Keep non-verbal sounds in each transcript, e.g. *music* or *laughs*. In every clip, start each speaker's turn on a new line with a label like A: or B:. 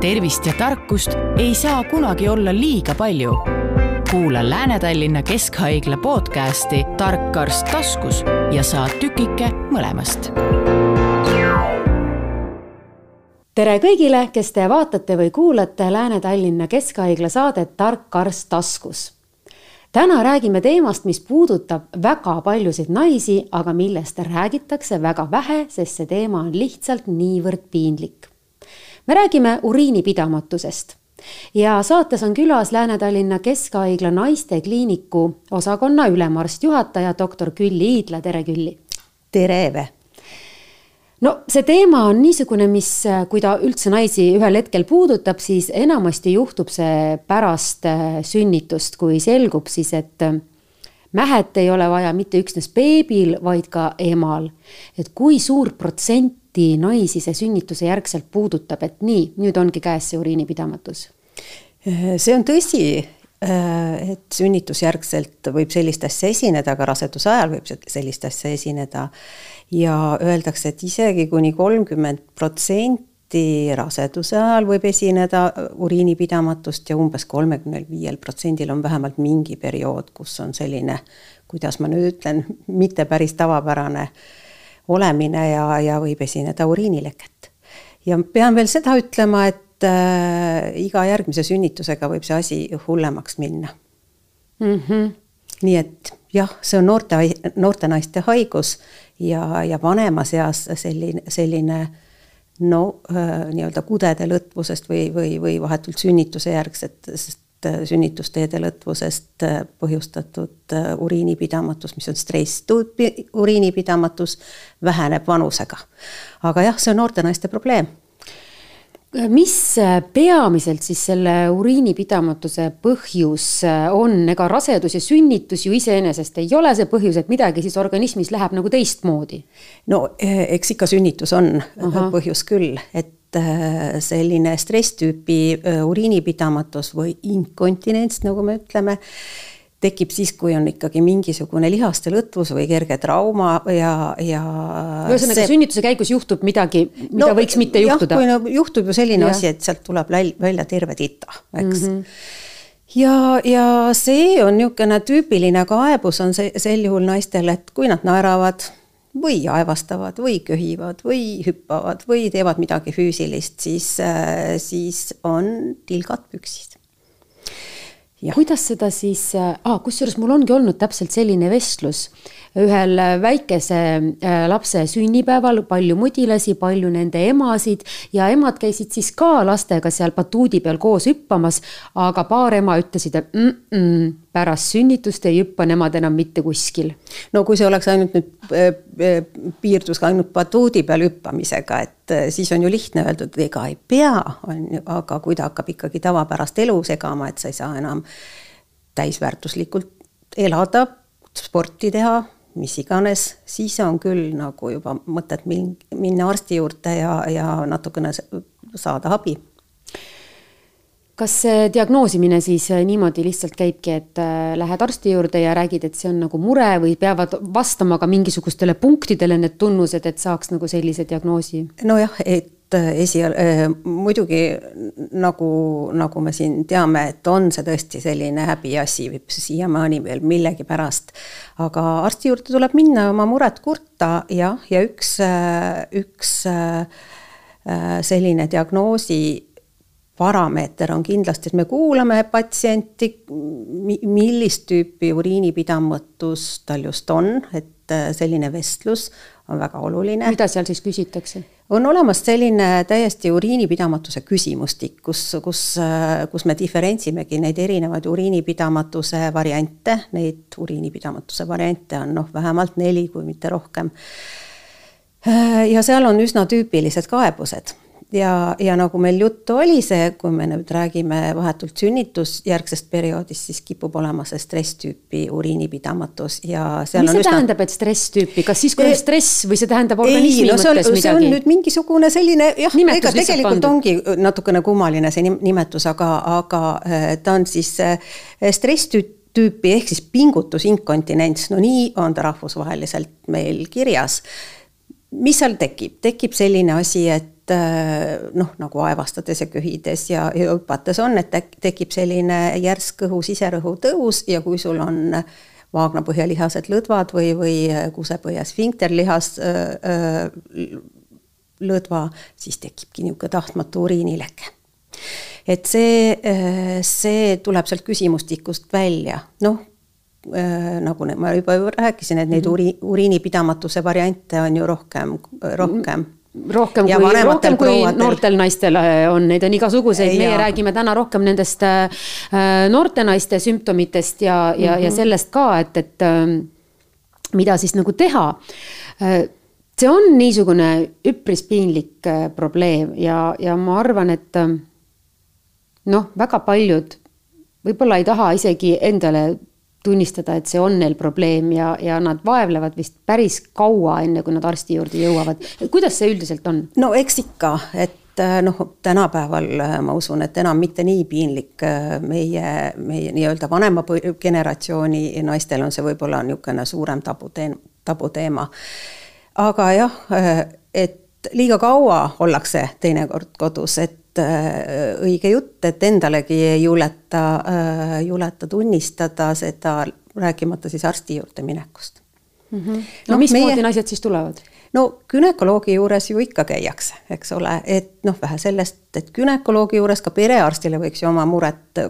A: tervist ja tarkust ei saa kunagi olla liiga palju. kuula Lääne-Tallinna Keskhaigla podcasti Tark arst taskus ja saa tükike mõlemast.
B: tere kõigile, kes te vaatate või kuulate Lääne-Tallinna Keskhaigla saadet Tark arst taskus täna räägime teemast, mis puudutab väga paljusid naisi, aga millest räägitakse väga vähe, sest see teema on lihtsalt niivõrd piinlik me räägime uriinipidamatusest ja saates on külas Lääne-Tallinna Keskhaigla naistekliiniku osakonna ülemarst, juhataja doktor Külli Iidla, tere Külli.
C: tere Eve
B: no see teema on niisugune, mis, kui ta üldse naisi ühel hetkel puudutab, siis enamasti juhtub see pärast äh, sünnitust, kui selgub siis, et äh, mähet ei ole vaja mitte üksnes beebil, vaid ka emal. et kui suur protsent tihti naisi see sünnituse järgselt puudutab, et nii, nüüd ongi käes see uriinipidamatus?
C: see on tõsi, et sünnitusjärgselt võib sellist asja esineda, ka raseduse ajal võib sellist asja esineda. ja öeldakse, et isegi kuni kolmkümmend protsenti raseduse ajal võib esineda uriinipidamatust ja umbes kolmekümnel viiel protsendil on vähemalt mingi periood, kus on selline, kuidas ma nüüd ütlen, mitte päris tavapärane äh, olemine ja, ja võib esineda uriinileket. ja pean veel seda ütlema, et äh, iga järgmise sünnitusega võib see asi hullemaks minna mm. -hmm. nii et jah, see on noorte, noorte naiste haigus ja, ja vanemas eas selline, selline no äh, nii-öelda kudede lõtvusest või, või, või vahetult sünnituse järgsetest Äh, sünnitusteede lõtvusest äh, põhjustatud äh, uriinipidamatus, mis on stress, uriinipidamatus, väheneb vanusega. aga jah, see on noorte naiste probleem
B: mis peamiselt siis selle uriinipidamatuse põhjus on, ega rasedus ja sünnitus ju iseenesest ei ole see põhjus, et midagi siis organismis läheb nagu teistmoodi?
C: no eks ikka sünnitus on Aha. põhjus küll, et Äh, selline stresstüüpi äh, uriinipidamatus või inkontinents, nagu me ütleme, tekib siis, kui on ikkagi mingisugune lihaste lõtvus või kerge trauma ja, ja.
B: ühesõnaga see... sünnituse käigus juhtub midagi, mida no, võiks mitte juhtuda.
C: kui no juhtub ju selline ja. asi, et sealt tuleb välja terve tita, eks mm. -hmm ja, ja see on niisugune tüüpiline kaebus on see sel juhul naistel, et kui nad naeravad või aevastavad või köhivad või hüppavad või teevad midagi füüsilist, siis, äh, siis on tilgad püksis.
B: kuidas seda siis ah,, kusjuures mul ongi olnud täpselt selline vestlus ühel väikese äh, lapse sünnipäeval palju mudilasi, palju nende emasid ja emad käisid siis ka lastega seal batuudi peal koos hüppamas, aga paar ema ütlesid, et mm -mm, pärast sünnitust ei hüppa nemad enam mitte kuskil.
C: no kui see oleks ainult nüüd, äh, äh, piirdus ainult batuudi peal hüppamisega, et siis on ju lihtne öelda, et ega ei pea, on ju, aga kui ta hakkab ikkagi tavapärast elu segama, et sa ei saa enam täisväärtuslikult elada, sporti teha mis iganes, siis on küll nagu juba mõtet minna arsti juurde ja, ja natukene saada abi.
B: Kas see diagnoosimine siis niimoodi lihtsalt käibki, et äh, lähed arsti juurde ja räägid, et see on nagu mure või peavad vastama ka mingisugustele punktidele need tunnused, et saaks nagu sellise diagnoosi?
C: nojah, et Äh, esi-, äh, muidugi nagu, nagu me siin teame, et on see tõesti selline häbiasi siiamaani veel millegipärast. aga arsti juurde tuleb minna oma muret kurta jah, ja üks, äh, üks selline diagnoosi parameeter on kindlasti, et me kuulame patsienti, millist tüüpi uriinipidamatus tal just on, et selline vestlus on väga oluline.
B: mida seal siis küsitakse?
C: on olemas selline täiesti uriinipidamatuse küsimustik, kus, kus, kus me diferentsimegi neid erinevaid uriinipidamatuse variante, neid uriinipidamatuse variante on noh, vähemalt neli, kui mitte rohkem. ja seal on üsna tüüpilised kaebused ja, ja nagu meil juttu oli, see, kui me nüüd räägime vahetult sünnitusjärgsest perioodist, siis kipub olema see stresstüüpi uriinipidamatus ja
B: seal mis see üsna... tähendab, et stresstüüpi, kas siis, kui on stress või see tähendab organismi ei, no,
C: see on,
B: mõttes midagi?
C: see on nüüd mingisugune selline jah, ega tegelikult pandud. ongi natukene kummaline see nimetus, aga, aga äh, ta on siis äh, stresstüüp tüüpi ehk siis pingutusinkontinents, no nii on ta rahvusvaheliselt meil kirjas. mis seal tekib, tekib selline asi, et noh, nagu aevastades ja köhides ja, ja hüpates on, et tekib selline järsk kõhu siserõhu tõus ja kui sul on vaagnapõhjalihased lõdvad või, või kusepõhja sfinkterlihas lõdva, siis tekibki niisugune tahtmatu uriinileke et see, see tuleb sealt küsimustikust välja, noh nagu ma juba rääkisin, et neid mhm. uri, uriinipidamatuse variante on ju rohkem, rohkem
B: rohkem ja kui, rohkem kui noortel naistel on, neid on igasuguseid, meie räägime täna rohkem nendest äh, noorte naiste sümptomitest ja, ja mm, -hmm. ja mhm. sellest ka, et, et äh, mida siis nagu teha äh, see on niisugune üpris piinlik probleem ja, ja ma arvan, et noh, väga paljud võib-olla ei taha isegi endale tunnistada, et see on neil probleem ja, ja nad vaevlevad vist päris kaua, enne kui nad arsti juurde jõuavad. kuidas see üldiselt on?
C: no eks ikka, et äh, noh, tänapäeval äh, ma usun, et enam mitte nii piinlik äh, meie, meie nii-öelda vanema generatsiooni naistel on see võib-olla niisugune suurem tabuteema, tabuteema. aga jah, et liiga kaua ollakse teinekord kodus, et õige jutt, et endalegi ei juleta, juleta tunnistada seda, rääkimata siis arsti juurde minekust
B: mm. -hmm. no, no mismoodi meie... naised siis tulevad?
C: no günekoloogi juures ju ikka käiakse, eks ole, et noh, vähe sellest, et günekoloogi juures ka perearstile võiks ju oma muret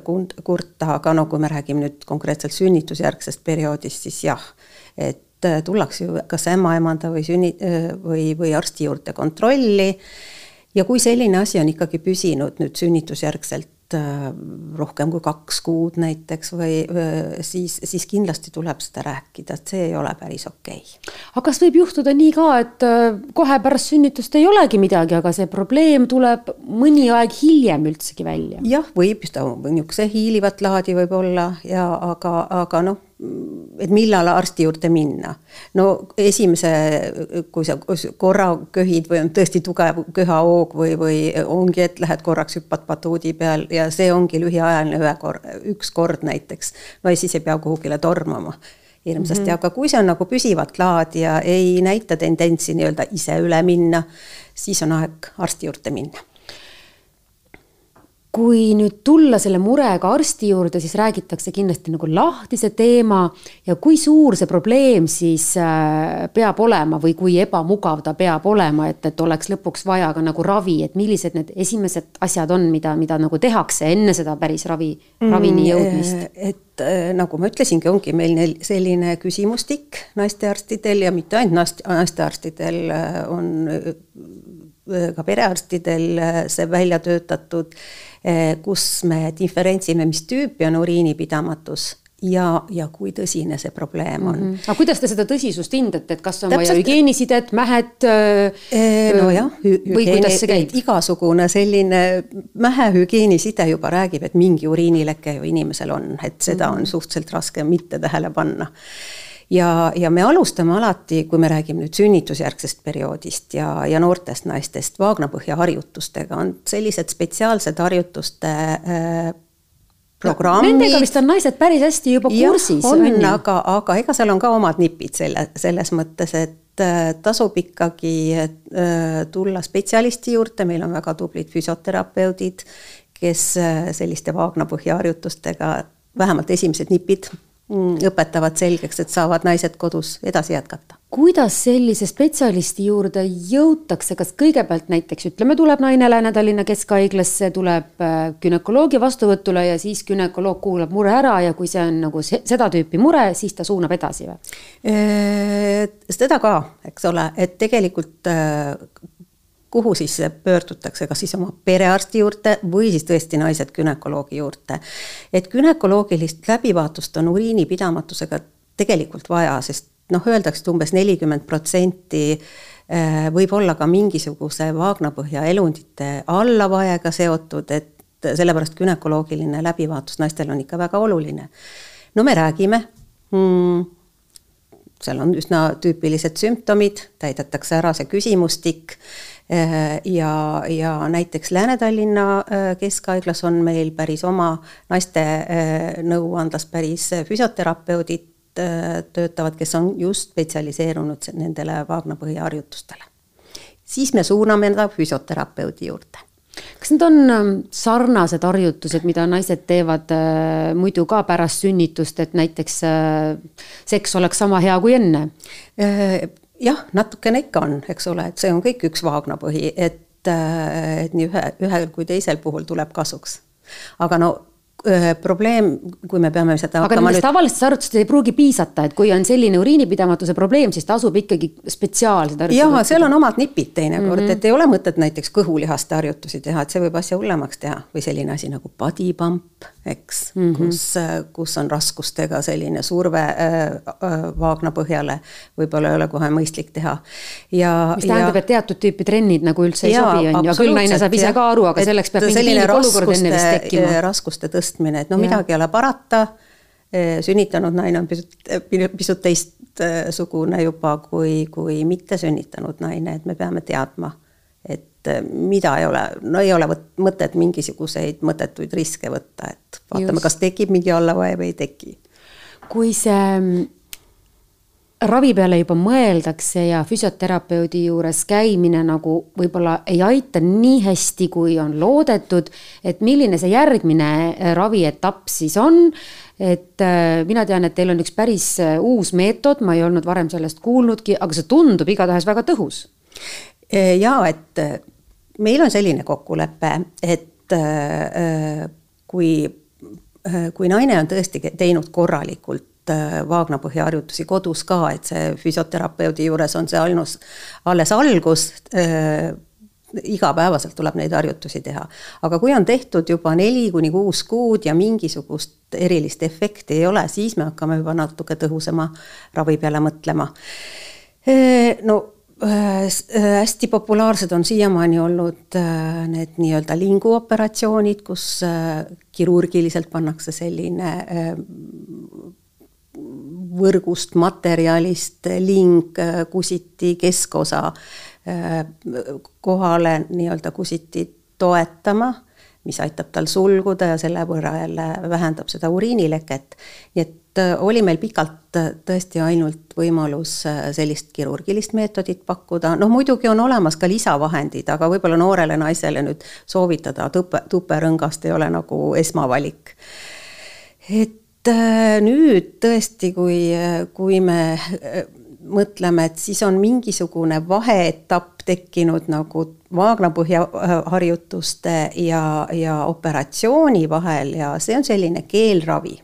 C: kurta, aga no kui me räägime nüüd konkreetselt sünnitusjärgsest perioodist, siis jah, et tullakse ju kas ämmaemanda või sünni- või, või arsti juurde kontrolli ja kui selline asi on ikkagi püsinud nüüd sünnitusjärgselt äh, rohkem kui kaks kuud näiteks või siis, siis kindlasti tuleb seda rääkida, et see ei ole päris okei okay..
B: aga kas võib juhtuda nii ka, et äh, kohe pärast sünnitust ei olegi midagi, aga see probleem tuleb mõni aeg hiljem üldsegi välja?
C: jah, võib, niisuguse hiilivat laadi võib olla ja aga, aga noh et millal arsti juurde minna. no esimese, kui sa korra köhid või on tõesti tugev köhahoog või, või ongi, et lähed korraks, hüppad batuudi peal ja see ongi lühiajaline ühe kord, üks kord näiteks. no ja siis ei pea kuhugile tormama hirmsasti mm, -hmm. aga kui see on nagu püsivat laadi ja ei näita tendentsi nii-öelda ise üle minna, siis on aeg arsti juurde minna
B: kui nüüd tulla selle murega arsti juurde, siis räägitakse kindlasti nagu lahti see teema ja kui suur see probleem siis äh, peab olema või kui ebamugav ta peab olema, et, et oleks lõpuks vaja ka nagu ravi, et millised need esimesed asjad on, mida, mida nagu tehakse enne seda päris ravi, ravini mm, jõudmist?
C: et äh, nagu ma ütlesingi, ongi meil neil selline küsimustik naistearstidel ja mitte ainult naistearstidel äh, on ka perearstidel see välja töötatud Eh, kus me diferentsime, mis tüüpi on uriinipidamatus ja, ja kui tõsine see probleem on mm.
B: -hmm. aga kuidas te seda tõsisust hindate, et kas on Täpselt... vaja hügieenisidet, mähet
C: nojah, või kuidas see käib? igasugune selline mähe hügieeniside juba räägib, et mingi uriinileke ju inimesel on, et seda mm -hmm. on suhteliselt raske mitte tähele panna ja, ja me alustame alati, kui me räägime nüüd sünnitusjärgsest perioodist ja, ja noortest naistest, vaagnapõhja harjutustega, on sellised spetsiaalsed harjutuste äh, programmid.
B: Nendega vist on naised päris hästi juba kursis.
C: on, on, aga, aga ega seal on ka omad nipid selle, selles mõttes, et äh, tasub ikkagi äh, tulla spetsialisti juurde, meil on väga tublid füsioterapeudid, kes äh, selliste vaagnapõhja harjutustega vähemalt esimesed nipid õpetavad selgeks, et saavad naised kodus edasi jätkata.
B: kuidas sellise spetsialisti juurde jõutakse, kas kõigepealt näiteks ütleme, tuleb naine Lääne-Tallinna Keskhaiglasse, tuleb äh, günekoloogi vastuvõtule ja siis gümnakoloog kuulab mure ära ja kui see on nagu seda tüüpi mure, siis ta suunab edasi või?
C: Äh, seda ka, eks ole, et tegelikult äh, kuhu siis pöördutakse, kas siis oma perearsti juurde või siis tõesti naised günekoloogi juurde. et günekoloogilist läbivaatust on uriinipidamatusega tegelikult vaja, sest noh, öeldakse, et umbes nelikümmend protsenti äh, võib olla ka mingisuguse vaagnapõhja elundite allavaega seotud, et sellepärast günekoloogiline läbivaatus naistel on ikka väga oluline. no me räägime hmm, seal on üsna tüüpilised sümptomid, täidetakse ära see küsimustik ja, ja näiteks Lääne-Tallinna äh, Keskhaiglas on meil päris oma naiste äh, nõuandlas päris füsioterapeudid töötavad, kes on just spetsialiseerunud nendele vaagnapõhja harjutustele. siis me suuname ta füsioterapeudi juurde
B: kas need on ähm, sarnased harjutused, mida naised teevad äh, muidu ka pärast sünnitust, et näiteks äh, seks oleks sama hea kui enne?
C: Jah, natukene ikka on, eks ole, et see on kõik üks Vaagna põhi, et, et nii ühe, ühel kui teisel puhul tuleb kasuks. aga no probleem, kui me peame seda
B: aga nendest nüüd... tavalistest harjutustest ei pruugi piisata, et kui on selline uriinipidamatuse probleem, siis tasub ikkagi spetsiaalsed
C: harjutused. jaa, seal on omad nipid teinekord mm, -hmm. et ei ole mõtet näiteks kõhulihaste harjutusi teha, et see võib asja hullemaks teha või selline asi nagu body pump, eks mm, -hmm. kus, kus on raskustega selline surve äh, äh, vaagna põhjale, võib-olla ei ole kohe mõistlik teha.
B: ja. mis tähendab ja..., et teatud tüüpi trennid nagu üldse ei jaa, sobi, on ju, küll naine saab ise ka aru, aga selleks peab mingi piinlik olukord enne vist tekkima.
C: raskuste tõstmine tõstmine, et no ja. midagi ei ole parata, eh, sünnitanud naine on pisut, pisut teistsugune juba kui, kui mitte sünnitanud naine, et me peame teadma, et eh, mida ei ole, no ei ole mõtet mingisuguseid mõttetuid riske võtta, et vaatame, kas tekib mingi allavae või ei teki.
B: kui see ravi peale juba mõeldakse ja füsioterapeudi juures käimine nagu võib-olla ei aita nii hästi, kui on loodetud. et milline see järgmine äh, ravietapp siis on? et äh, mina tean, et teil on üks päris äh, uus meetod, ma ei olnud varem sellest kuulnudki, aga see tundub igatahes väga tõhus.
C: ja et meil on selline kokkulepe, et kui, kui naine on tõesti teinud korralikult Äh, vaagnapõhja harjutusi kodus ka, et see füsioterapeudi juures on see ainus, alles algus äh, igapäevaselt tuleb neid harjutusi teha. aga kui on tehtud juba neli kuni kuus kuud ja mingisugust erilist efekti ei ole, siis me hakkame juba natuke tõhusama ravi peale mõtlema. Äh, no hästi populaarsed on siiamaani olnud need nii-öelda linguoperatsioonid, kus kirurgiliselt pannakse selline võrgust, materjalist ling kusiti keskosa äh, kohale nii-öelda kusiti toetama, mis aitab tal sulguda ja selle võrra jälle vähendab seda uriinileket. nii et äh, oli meil pikalt äh, tõesti ainult võimalus sellist kirurgilist meetodit pakkuda, noh muidugi on olemas ka lisavahendid, aga võib-olla noorele naisele nüüd soovitada tupe, tuperõngast ei ole nagu esmavalik. et Äh, nüüd tõesti, kui, kui me äh, mõtleme, et siis on mingisugune vaheetapp tekkinud nagu vaagnapõhja äh, harjutuste ja, ja operatsiooni vahel ja see on selline keelravi.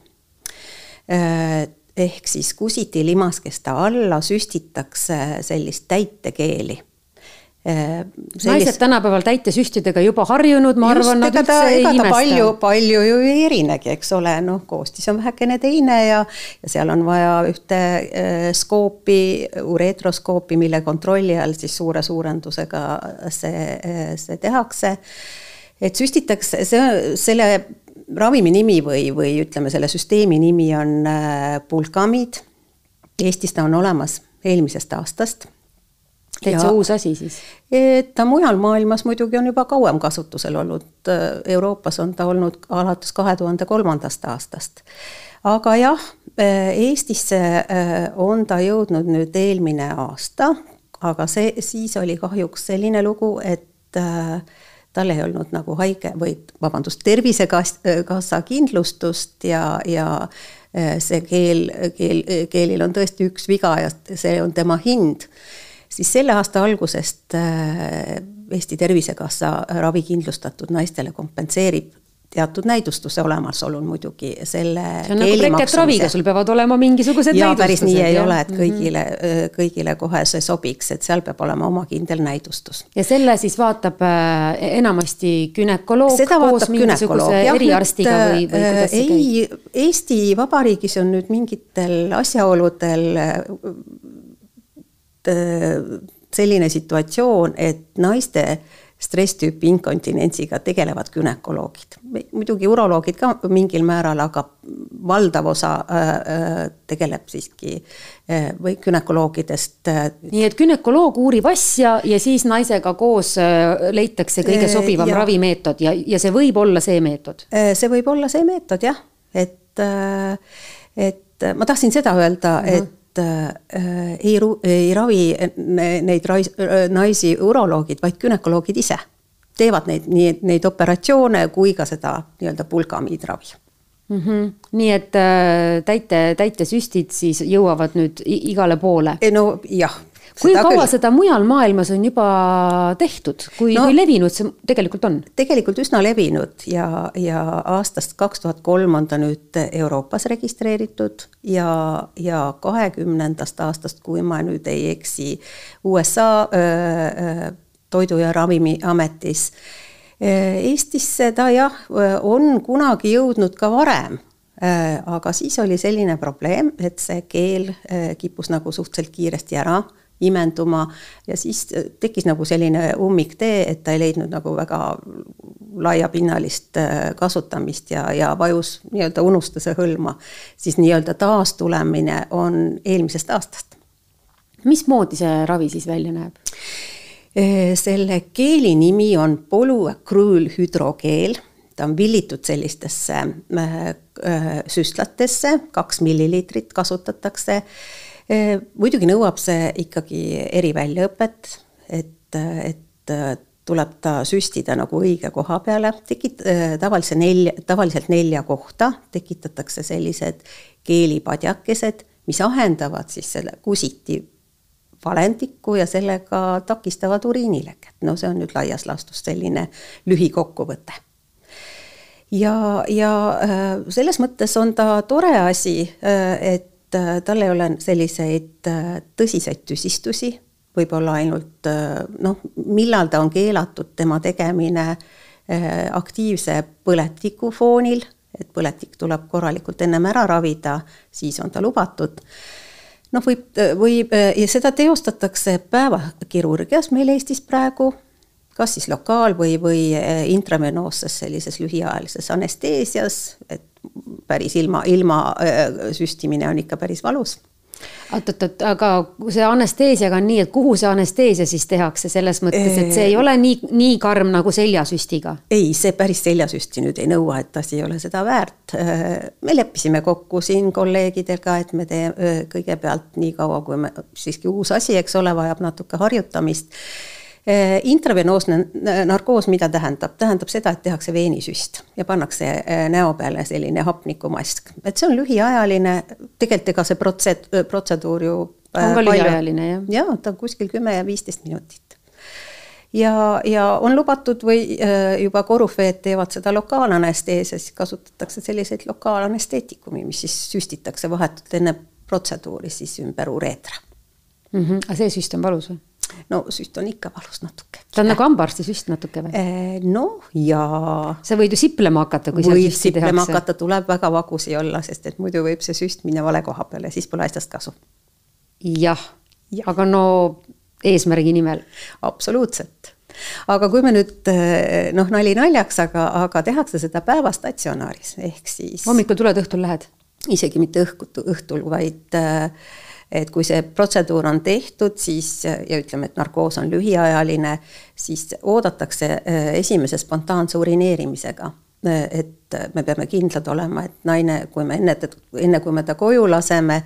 C: ehk siis kusiti limaskeste alla süstitakse sellist täitekeeli
B: Sellist... naised tänapäeval täitesüstidega juba harjunud, ma arvan, nad üldse ei imesta.
C: palju, palju ju ei erinegi, eks ole, noh, koostis on vähekene teine ja, ja seal on vaja ühte äh, skoopi, ureetroskoopi, mille kontrolli all siis suure suurendusega see, äh, see tehakse. et süstitakse, see, selle ravimi nimi või, või ütleme, selle süsteemi nimi on äh, pulkamid. Eestis ta on olemas eelmisest aastast
B: täitsa uus asi siis?
C: ta mujal maailmas muidugi on juba kauem kasutusel olnud, Euroopas on ta olnud alates kahe tuhande kolmandast aastast. aga jah, Eestisse äh, on ta jõudnud nüüd eelmine aasta, aga see, siis oli kahjuks selline lugu, et äh, tal ei olnud nagu haige või vabandust, Tervisekassa kindlustust ja, ja see keel, keel, keelil on tõesti üks viga ja see on tema hind siis selle aasta algusest äh, Eesti Tervisekassa ravikindlustatud naistele kompenseerib teatud näidustuse olemasolul muidugi selle
B: see on nagu reketaviga, sul peavad olema mingisugused
C: ja, näidustused. päris nii ei ja. ole, et mhm. kõigile mm, -hmm. kõigile kohe see sobiks, et seal peab olema oma kindel näidustus.
B: ja selle siis vaatab äh, enamasti gümnakoloog koos mingisuguse eriarstiga või, või kuidas see
C: käib? ei, Eesti Vabariigis on nüüd mingitel asjaoludel selline situatsioon, et naiste stresstüüpi inkontinentsiga tegelevad gümnakoloogid. muidugi uroloogid ka mingil määral, aga valdav osa äh, äh, tegeleb siiski või gümnakoloogidest.
B: nii et gümnakoloog uurib asja ja siis naisega koos leitakse kõige sobivam ja, ravimeetod ja, ja see võib olla see meetod?
C: see võib olla see meetod jah, et, et ma tahtsin seda öelda, et äh, ei, ei ravi neid rais, naisi uroloogid, vaid gümnakoloogid ise. teevad neid, nii neid operatsioone kui ka seda nii-öelda pulgamiidravi
B: mm. -hmm. nii et äh, täite, täitesüstid siis jõuavad nüüd igale poole?
C: no jah,
B: kui seda kaua küll. seda mujal maailmas on juba tehtud, kui no,, kui levinud see tegelikult on?
C: tegelikult üsna levinud ja, ja aastast kaks tuhat kolm on ta nüüd Euroopas registreeritud ja, ja kahekümnendast aastast, kui ma nüüd ei eksi, USA öö, toidu- ja ravimiametis. Eestisse ta jah, on kunagi jõudnud ka varem aga siis oli selline probleem, et see keel kippus nagu suhteliselt kiiresti ära imenduma ja siis tekkis nagu selline ummiktee, et ta ei leidnud nagu väga laiapinnalist äh, kasutamist ja, ja vajus nii-öelda unustuse hõlma, siis nii-öelda taastulemine on eelmisest aastast.
B: mismoodi see ravi siis välja näeb?
C: Äh, selle keeli nimi on polüakrüülhüdrogeel, ta on villitud sellistesse äh, süstlatesse, kaks milliliitrit kasutatakse muidugi nõuab see ikkagi eriväljaõpet, et, et tuleb ta süstida nagu õige koha peale, tekit-, tavalise nelja, tavaliselt nelja kohta tekitatakse sellised keelipadjakesed, mis ahendavad siis selle kusiti valendikku ja sellega takistavad uriinileket. no see on nüüd laias laastus selline lühikokkuvõte. ja, ja selles mõttes on ta tore asi, et Äh, tal ei ole selliseid äh, tõsiseid tüsistusi, võib-olla ainult äh, noh, millal ta on keelatud, tema tegemine aktiivse põletiku foonil, et põletik tuleb korralikult ennem ära ravida, siis on ta lubatud. noh, võib, võib ja seda teostatakse päevakirurgias meil Eestis praegu, kas siis lokaal- või, või intravenoosses sellises lühiajalises anesteesias, et päris ilma, ilma süstimine on ikka päris valus
B: oot-oot-oot, aga see anesteesiaga on nii, et kuhu see anesteesia siis tehakse, selles mõttes, et see ei ole nii, nii karm nagu seljasüstiga?
C: ei, see päris seljasüsti nüüd ei nõua, et asi ei ole seda väärt. me leppisime kokku siin kolleegidega, et me teeme kõigepealt nii kaua, kui me, siiski uus asi, eks ole, vajab natuke harjutamist intravenoosne narkoos, mida tähendab, tähendab seda, et tehakse veenisüst ja pannakse eh, näo peale selline hapnikumask, et see on lühiajaline, tegelikult ega see protse-, protseduur ju.
B: on ka lühiajaline jah?
C: jaa, ta on kuskil kümme ja viisteist minutit ja, ja on lubatud või juba korüfeed teevad seda lokaalanesteesias, kasutatakse selliseid lokaalanesteetikumi, mis siis süstitakse vahetult enne protseduuri siis ümber ureetra
B: mm. -hmm. aga see süst on valus või?
C: No süst on ikka valus natuke.
B: ta on nagu hambaarstisüst natuke või?
C: Eh, noh, jaa.
B: sa võid ju siplema hakata, kui
C: võib siplema hakata, tuleb väga vagusi olla, sest et muidu võib see süst minna vale koha peale, siis pole asjast kasu.
B: jah ja., aga no eesmärgi nimel.
C: absoluutselt aga kui me nüüd eh, noh, nali naljaks, aga, aga tehakse seda päevastatsionaaris ehk siis.
B: hommikul tuled, õhtul lähed?
C: isegi mitte õhtul, õhtul, vaid äh, et kui see protseduur on tehtud, siis ja ütleme, et narkoos on lühiajaline, siis oodatakse äh, esimese spontaanse urineerimisega. Äh, et me peame kindlad olema, et naine, kui me enne, enne kui me ta koju laseme,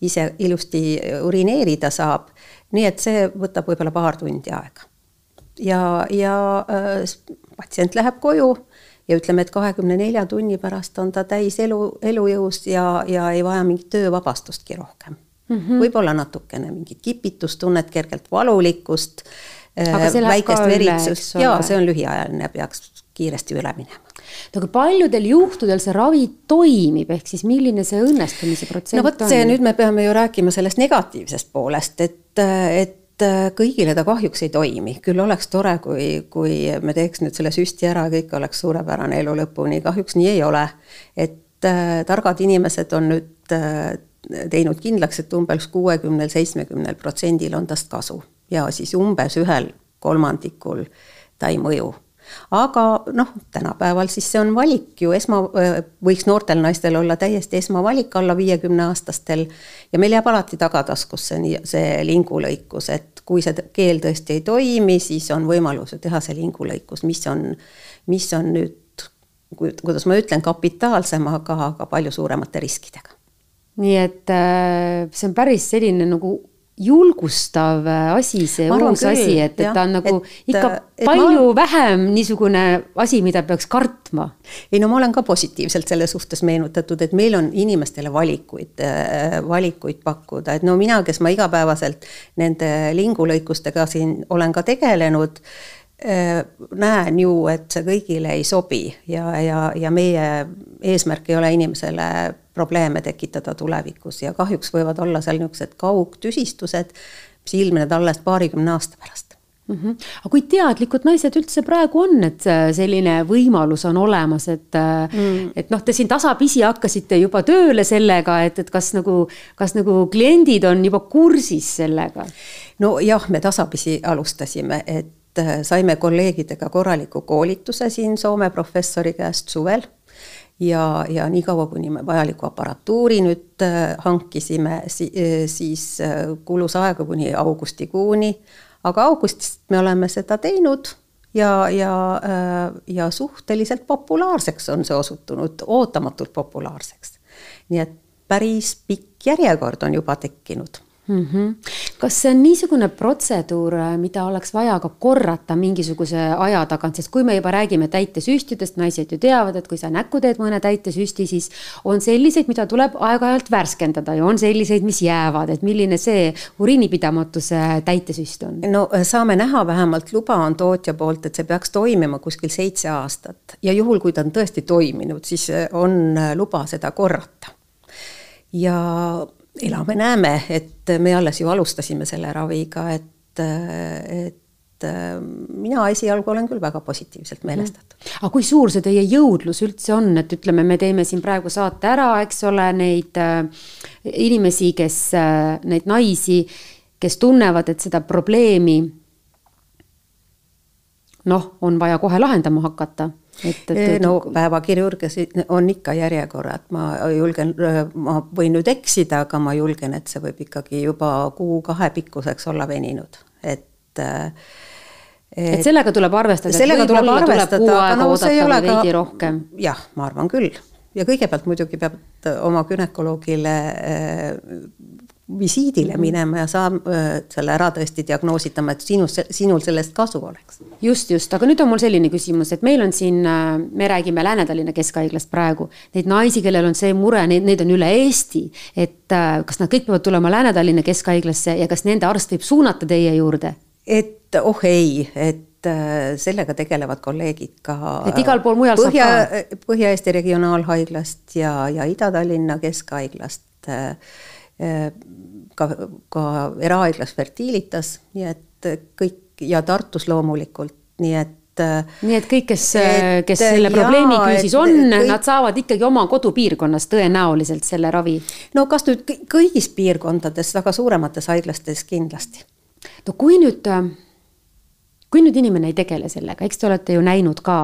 C: ise ilusti urineerida saab. nii et see võtab võib-olla paar tundi aega. ja, ja äh, patsient läheb koju ja ütleme, et kahekümne nelja tunni pärast on ta täis elu, elujõus ja, ja ei vaja mingit töövabastustki rohkem mm -hmm. võib-olla natukene mingit kipitustunnet, kergelt valulikkust, äh, väikest veritsust ja see on lühiajaline, peaks kiiresti üle minema.
B: No aga paljudel juhtudel see ravi toimib, ehk siis milline see õnnestumise protsent
C: no vot, see nüüd me peame ju rääkima sellest negatiivsest poolest, et, et kõigile ta kahjuks ei toimi, küll oleks tore, kui, kui me teeks nüüd selle süsti ära, kõik oleks suurepärane elu lõpuni, kahjuks nii ei ole. et äh, targad inimesed on nüüd äh, teinud kindlaks, et umbes kuuekümnel, seitsmekümnel protsendil on tast kasu. Ja siis umbes ühel kolmandikul ta ei mõju. Aga noh, tänapäeval siis see on valik ju. Esma, võiks noortel naistel olla täiesti esmavalik alla viiekümne aastastel. ja meil jääb alati tagataskusse nii see lingulõikus, et kui see keel tõesti ei toimi, siis on võimalus ju teha see lingulõikus, mis on, mis on nüüd, kuidas ma ütlen, kapitaalsem, aga, aga palju suuremate riskidega
B: nii et äh, see on päris selline nagu julgustav äh, asi, see uus küll, asi, et, et ta on nagu et, ikka et palju ma... vähem niisugune asi, mida peaks kartma.
C: ei no ma olen ka positiivselt selle suhtes meenutatud, et meil on inimestele valikuid, äh, valikuid pakkuda, et no mina, kes ma igapäevaselt nende lingulõikustega siin olen ka tegelenud äh, näen ju, et see kõigile ei sobi ja, ja, ja meie eesmärk ei ole inimesele probleeme tekitada tulevikus ja kahjuks võivad olla seal niisugused kaugtüsistused, mis ilmnevad alles paarikümne aasta pärast
B: mm. -hmm. aga kui teadlikud naised üldse praegu on, et selline võimalus on olemas, et mm., et noh, te siin tasapisi hakkasite juba tööle sellega, et, et kas nagu, kas nagu kliendid on juba kursis sellega?
C: nojah, me tasapisi alustasime, et saime kolleegidega korraliku koolituse siin Soome professori käest suvel. Ja, ja niikaua, kuni me vajaliku aparatuuri nüüd äh, hankisime, äh, siis äh, kulus aega kuni augustikuuni, aga augustist me oleme seda teinud ja, ja, ja suhteliselt populaarseks on see osutunud, ootamatult populaarseks. nii et päris pikk järjekord on juba tekkinud
B: mm. -hmm. kas see on niisugune protseduur, mida oleks vaja ka korrata mingisuguse aja tagant, sest kui me juba räägime täitesüstidest, naised ju teavad, et kui sa näkku teed mõne täitesüsti, siis on selliseid, mida tuleb aeg-ajalt värskendada ja on selliseid, mis jäävad, et milline see uriinipidamatuse täitesüst on?
C: no saame näha, vähemalt luba on tootja poolt, et see peaks toimima kuskil seitse aastat ja juhul, kui ta on tõesti toiminud, siis on luba seda korrata ja elame-näeme, et me alles ju alustasime selle raviga, et, et mina esialgu olen küll väga positiivselt meelestatud.
B: aga kui suur see teie jõudlus üldse on, et ütleme, me teeme siin praegu saate ära, eks ole, neid äh, inimesi, kes äh,, neid naisi, kes tunnevad, et seda probleemi noh, on vaja kohe lahendama hakata
C: et, et, no päevakirurgias on ikka järjekorrad, ma julgen, ma võin nüüd eksida, aga ma julgen, et see võib ikkagi juba kuu-kahe pikkuseks olla veninud, et
B: et, et sellega tuleb arvestada,
C: võib-olla tuleb kuu aega
B: no, oodata või veidi rohkem.
C: jah, ma arvan küll. Ja kõigepealt muidugi peab oma gümnakoloogile visiidile minema ja saab selle ära tõesti diagnoositama, et sinus, sinul sellest kasu oleks.
B: just, just, aga nüüd on mul selline küsimus, et meil on siin, me räägime Lääne-Tallinna Keskhaiglast praegu, neid naisi, kellel on see mure, neid, neid on üle Eesti. et kas nad kõik peavad tulema Lääne-Tallinna Keskhaiglasse ja kas nende arst võib suunata teie juurde?
C: et oh ei, et sellega tegelevad kolleegid ka.
B: et igal pool mujal
C: Põhja, saab ka? Põhja-Eesti Regionaalhaiglast ja, ja Ida-Tallinna Keskhaiglast ka, ka erahaiglas Fertilitas, nii et kõik ja Tartus loomulikult, nii et
B: nii et kõik, kes, kes selle probleemi küüsis on, kõik... nad saavad ikkagi oma kodupiirkonnas tõenäoliselt selle ravi?
C: no kas nüüd kõigis piirkondades, väga suuremates haiglastes kindlasti.
B: no kui nüüd kui nüüd inimene ei tegele sellega, eks te olete ju näinud ka,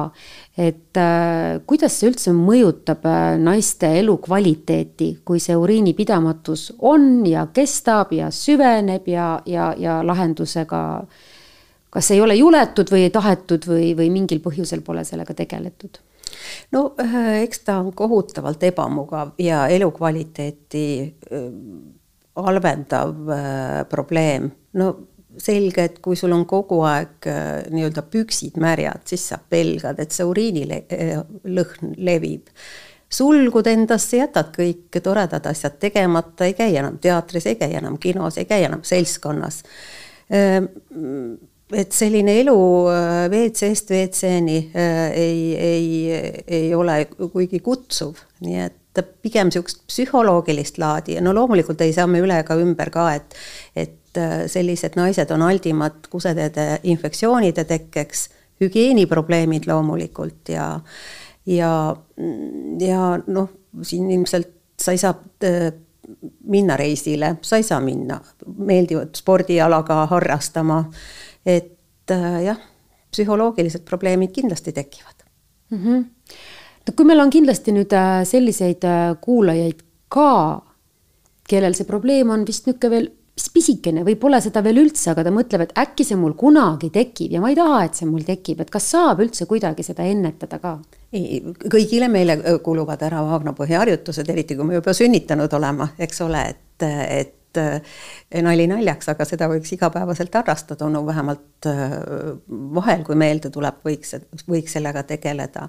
B: et äh, kuidas see üldse mõjutab äh, naiste elukvaliteeti, kui see uriinipidamatus on ja kestab ja süveneb ja, ja, ja lahendusega kas ei ole juletud või ei tahetud või, või mingil põhjusel pole sellega tegeletud?
C: no äh, eks ta on kohutavalt ebamugav ja elukvaliteeti äh, halvendav äh, probleem. no selge, et kui sul on kogu aeg äh, nii-öelda püksid märjad, siis sa pelgad, et see uriinilõhn levib. sulgud endasse, jätad kõik toredad asjad tegemata, ei käi enam teatris, ei käi enam kinos, ei käi enam seltskonnas. Ehm, et selline elu äh, WC-st WC-ni äh, ei, ei, ei ole kuigi kutsuv, nii et pigem niisugust psühholoogilist laadi ja no loomulikult ei saa me üle ega ümber ka, et, et Äh, sellised naised on aldimad kuseteede infektsioonide tekkeks, hügieeniprobleemid loomulikult ja, ja, ja noh, siin ilmselt sa ei saa äh, minna reisile, sa ei saa minna meeldivat spordialaga harrastama. et äh, jah, psühholoogilised probleemid kindlasti tekivad
B: mm. -hmm. no kui meil on kindlasti nüüd selliseid kuulajaid ka kellel see probleem on vist niisugune veel pisikene või pole seda veel üldse, aga ta mõtleb, et äkki see mul kunagi tekib ja ma ei taha, et see mul tekib, et kas saab üldse kuidagi seda ennetada ka?
C: ei, kõigile meile kuluvad ära Vaagna põhiharjutused, eriti kui me juba sünnitanud olema, eks ole, et, et nali naljaks, aga seda võiks igapäevaselt harrastada, no vähemalt vahel, kui meelde tuleb, võiks, võiks sellega tegeleda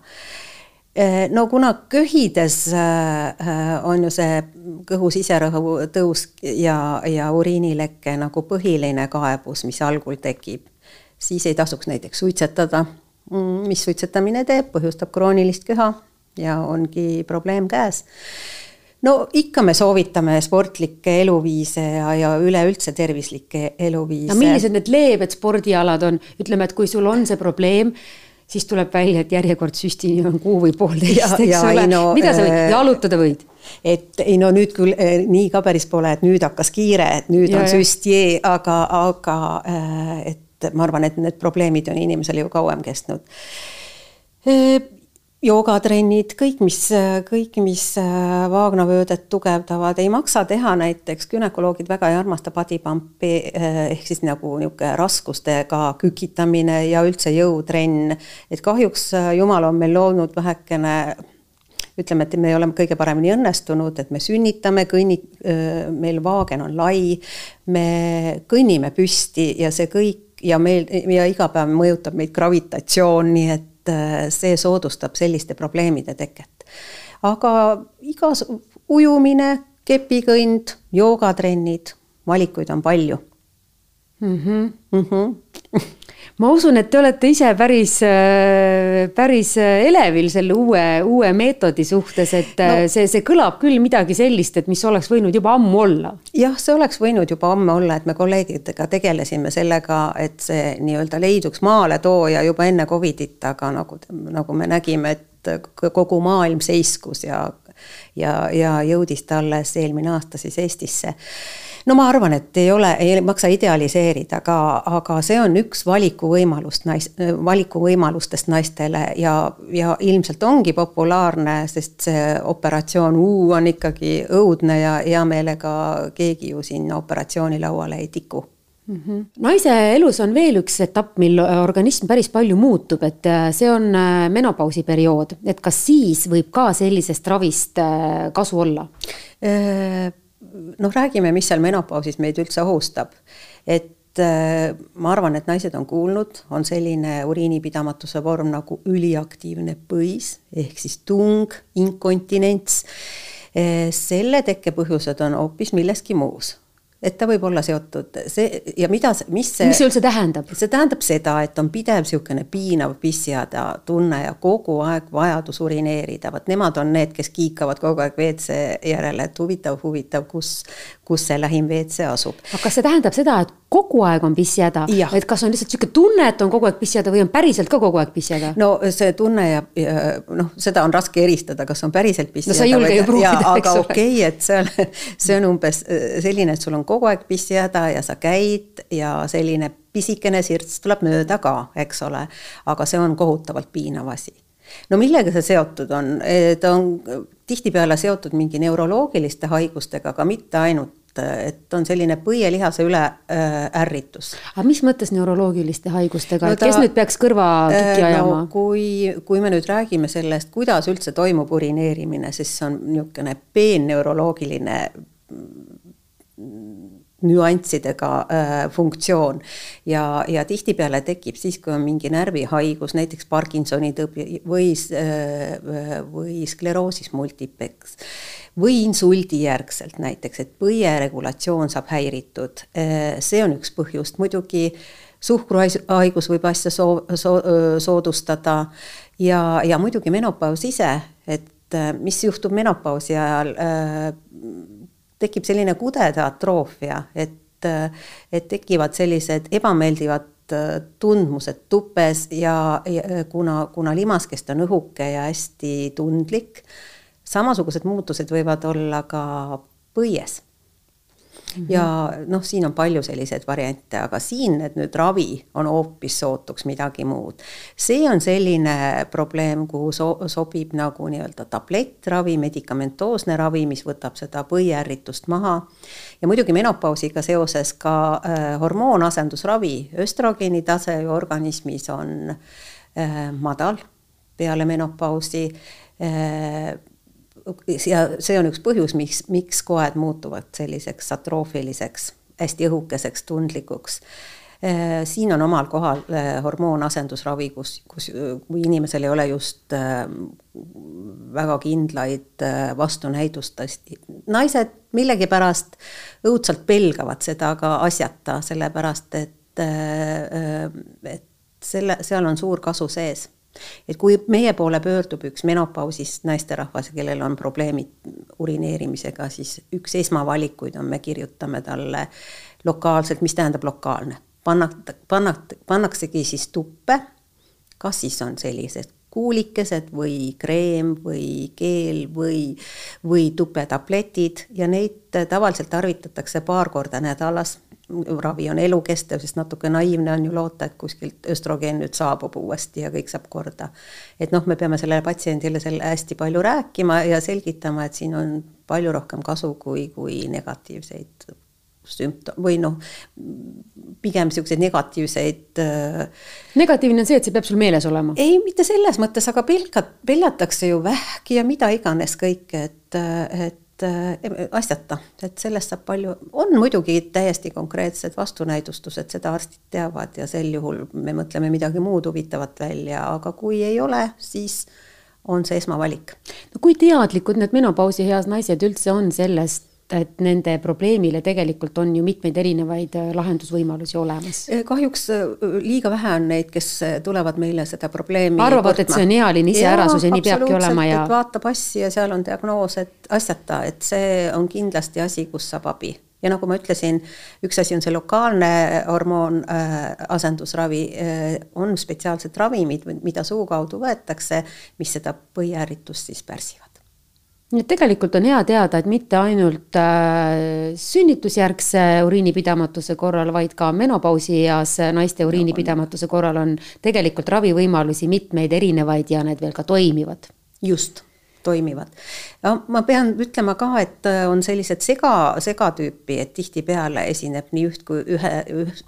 C: no kuna köhides eh, on ju see kõhu siserõhu tõus ja, ja uriinilekke nagu põhiline kaebus, mis algul tekib, siis ei tasuks näiteks suitsetada. Mm, mis suitsetamine teeb, põhjustab kroonilist köha ja ongi probleem käes no ikka me soovitame sportlikke eluviise ja, ja üleüldse tervislikke eluviise.
B: millised need leebed spordialad on, ütleme, et kui sul on see probleem, siis tuleb välja, et järjekord süstini on kuu või poolteist, eks ole. no,, mida sa võid, äh, jalutada võid?
C: et ei no nüüd küll äh, nii ka päris pole, et nüüd hakkas kiire, et nüüd ja, on süst jee, aga, aga äh, et ma arvan, et need probleemid on inimesel ju kauem kestnud joogatrennid, kõik, mis, kõik, mis vaagnavöödet tugevdavad, ei maksa teha näiteks, gümnakoloogid väga ei armasta bodypump'i ehk siis nagu niisugune raskustega kükitamine ja üldse jõutrenn. et kahjuks Jumal on meil loonud vähekene ütleme, et me oleme kõige paremini õnnestunud, et me sünnitame, kõnni, meil vaagen on lai, me kõnnime püsti ja see kõik ja meil ja iga päev mõjutab meid gravitatsioon, nii et et äh, see soodustab selliste probleemide teket. aga igas ujumine, kepikõnd, joogatrennid, valikuid on palju
B: mm. -hmm. Mm -hmm. *laughs* ma usun, et te olete ise päris, äh, päris äh, elevil selle uue, uue meetodi suhtes, et äh, no, see, see kõlab küll midagi sellist, et mis oleks võinud juba ammu olla.
C: jah, see oleks võinud juba ammu olla, et me kolleegidega tegelesime sellega, et see nii-öelda leiduks maaletooja juba enne Covidit, aga nagu, nagu me nägime, et kogu maailm seiskus ja ja, ja jõudis ta alles eelmine aasta siis Eestisse no ma arvan, et ei ole, ei maksa idealiseerida, aga, aga see on üks valikuvõimalust nais-, valikuvõimalustest naistele ja, ja ilmselt ongi populaarne, sest see operatsioon U on ikkagi õudne ja hea meelega keegi ju sinna operatsioonilauale ei tiku
B: Mm -hmm. naise elus on veel üks etapp, mil organism päris palju muutub, et äh, see on äh, menopausi periood, et kas siis võib ka sellisest ravist äh, kasu olla?
C: Noh, räägime, mis seal menopausis meid üldse ohustab. et äh, ma arvan, et naised on kuulnud, on selline uriinipidamatuse vorm nagu üliaktiivne põis ehk siis tung, inkontinents. Äh, selle tekkepõhjused on hoopis milleski muus et ta võib olla seotud see ja mida, mis see.
B: mis see üldse tähendab?
C: see tähendab seda, et on pidev niisugune piinav pissihäda tunne ja kogu aeg vajadus urineerida, vot nemad on need, kes kiikavad kogu aeg WC järele, et huvitav, huvitav, kus, kus see lähim WC asub.
B: aga kas see tähendab seda, et kogu aeg on pissihäda, et kas on lihtsalt niisugune tunne, et on kogu aeg pissihäda või on päriselt ka kogu aeg pissihäda?
C: no see tunne ja, ja noh, seda on raske eristada, kas on päriselt pissihäda.
B: no proovida,
C: eks ole. okei okay,, et seal, see on umbes selline, et sul on kogu aeg pissihäda ja sa käid ja selline pisikene sirts tuleb mööda ka, eks ole. aga see on kohutavalt piinav asi. no millega see seotud on, ta on tihtipeale seotud mingi neuroloogiliste haigustega, aga mitte ainult et on selline põielihase üle äh, ärritus.
B: aga mis mõttes neuroloogiliste haigustega no, et kes nüüd peaks kõrvakikki äh, ajama
C: no,? kui, kui me nüüd räägime sellest, kuidas üldse toimub urineerimine, siis see on niisugune peenneuroloogiline nüanssidega äh, funktsioon. ja, ja tihtipeale tekib siis, kui on mingi närvihaigus, näiteks Parkinsoni tõbi või äh,, või skleroosis multiplex või insuldijärgselt näiteks, et põieregulatsioon saab häiritud äh,. see on üks põhjust, muidugi suhkruhaigus võib asja soo-, soo-, soodustada ja, ja muidugi menopaus ise, et äh, mis juhtub menopausi ajal äh, tekib selline kudede atroofia, et, et tekivad sellised ebameeldivad äh, tundmused tupes ja, ja kuna, kuna limaskest on õhuke ja hästi tundlik, samasugused muutused võivad olla ka põies Mm -hmm. ja noh, siin on palju selliseid variante, aga siin, et nüüd ravi on hoopis sootuks midagi muud. see on selline probleem, kuhu so sobib nagu nii-öelda tablettravi, medikamentoosne ravi, mis võtab seda põiärritust maha. ja muidugi menopausiga seoses ka äh, hormoonasendusravi, östrogeeni tase organismis on äh, madal peale menopausi äh, ja see on üks põhjus, miks, miks koed muutuvad selliseks atroofiliseks, hästi õhukeseks, tundlikuks. Äh, siin on omal kohal äh, hormoonasendusravi, kus, kus, kui inimesel ei ole just äh, väga kindlaid vastunäidustust. naised millegipärast õudselt pelgavad seda ka asjata, sellepärast et, et selle, seal on suur kasu sees et kui meie poole pöördub üks menopausis naisterahvas, kellel on probleemid urineerimisega, siis üks esmavalikuid on, me kirjutame talle lokaalselt, mis tähendab lokaalne, panna, panna, pannaksegi siis tuppe, kas siis on sellised kuulikesed või kreem või keel või, või tupetabletid ja neid tavaliselt tarvitatakse paar korda nädalas ravi on elukestev, sest natuke naiivne on ju loota, et kuskilt östrogeen nüüd saabub uuesti ja kõik saab korda. et noh, me peame sellele patsiendile selle hästi palju rääkima ja selgitama, et siin on palju rohkem kasu kui, kui negatiivseid sümptom- või noh, pigem niisuguseid negatiivseid äh,.
B: negatiivne on see, et see peab sul meeles olema?
C: ei, mitte selles mõttes, aga pelgalt, peljatakse ju vähki ja mida iganes kõike, et, et et äh, asjata, et sellest saab palju, on muidugi täiesti konkreetsed vastunäidustused, seda arstid teavad ja sel juhul me mõtleme midagi muud huvitavat välja, aga kui ei ole, siis on see esmavalik.
B: no kui teadlikud need menopausieas naised üldse on sellest, et nende probleemile tegelikult on ju mitmeid erinevaid äh, lahendusvõimalusi olemas.
C: Eh, kahjuks äh, liiga vähe on neid, kes äh, tulevad meile seda probleemi
B: arvavad, et see on ealine iseärasus ja, ja nii peabki olema ja.
C: vaata passi ja seal on diagnoos, et asjata, et see on kindlasti asi, kus saab abi ja nagu ma ütlesin, üks asi on see lokaalne hormoon äh, asendusravi äh,, on spetsiaalsed ravimid, mida suu kaudu võetakse, mis seda põiärritust siis pärsivad
B: nii et tegelikult on hea teada, et mitte ainult äh, sünnitusjärgse uriinipidamatuse korral, vaid ka menopausieas naiste uriinipidamatuse korral on tegelikult ravivõimalusi mitmeid erinevaid ja need veel ka toimivad.
C: just toimivad. ma pean ütlema ka, et äh, on sellised sega, segatüüpi, et tihtipeale esineb nii üht kui ühe,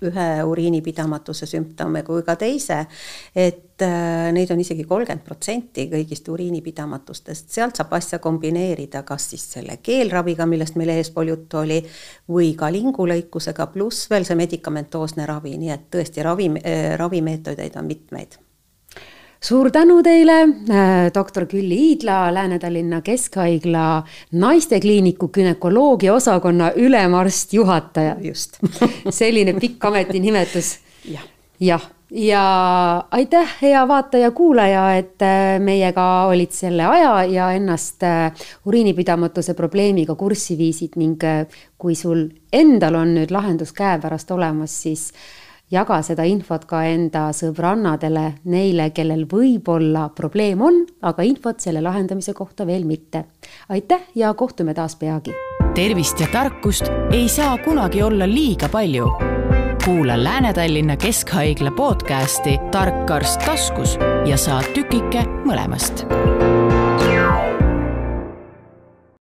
C: ühe uriinipidamatuse sümptome kui ka teise. et äh, neid on isegi kolmkümmend protsenti kõigist uriinipidamatustest, sealt saab asja kombineerida, kas siis selle keelraviga, millest meil eespool juttu oli, või ka lingulõikusega, pluss veel see medikamentoosne ravi, nii et tõesti ravi, äh, ravimeetodeid on mitmeid.
B: Suur tänu teile, äh, doktor Külli Iidla, Lääne-Tallinna Keskhaigla naistekliiniku günekoloogia osakonna ülemarst juhataja.
C: just. *laughs*
B: Selline pikk ametinimetus.
C: Ja..
B: Jah, ja aitäh, hea vaataja-kuulaja, et äh, meiega olid selle aja ja ennast äh, uriinipidamatuse probleemiga kurssi viisid ning kui sul endal on nüüd lahendus käepärast olemas, siis jaga seda infot ka enda sõbrannadele, neile, kellel võib-olla probleem on, aga infot selle lahendamise kohta veel mitte. aitäh ja kohtume taas peagi.
A: tervist ja tarkust ei saa kunagi olla liiga palju. Kuula Lääne-Tallinna Keskhaigla podcasti Tark arst taskus ja saad tükike mõlemast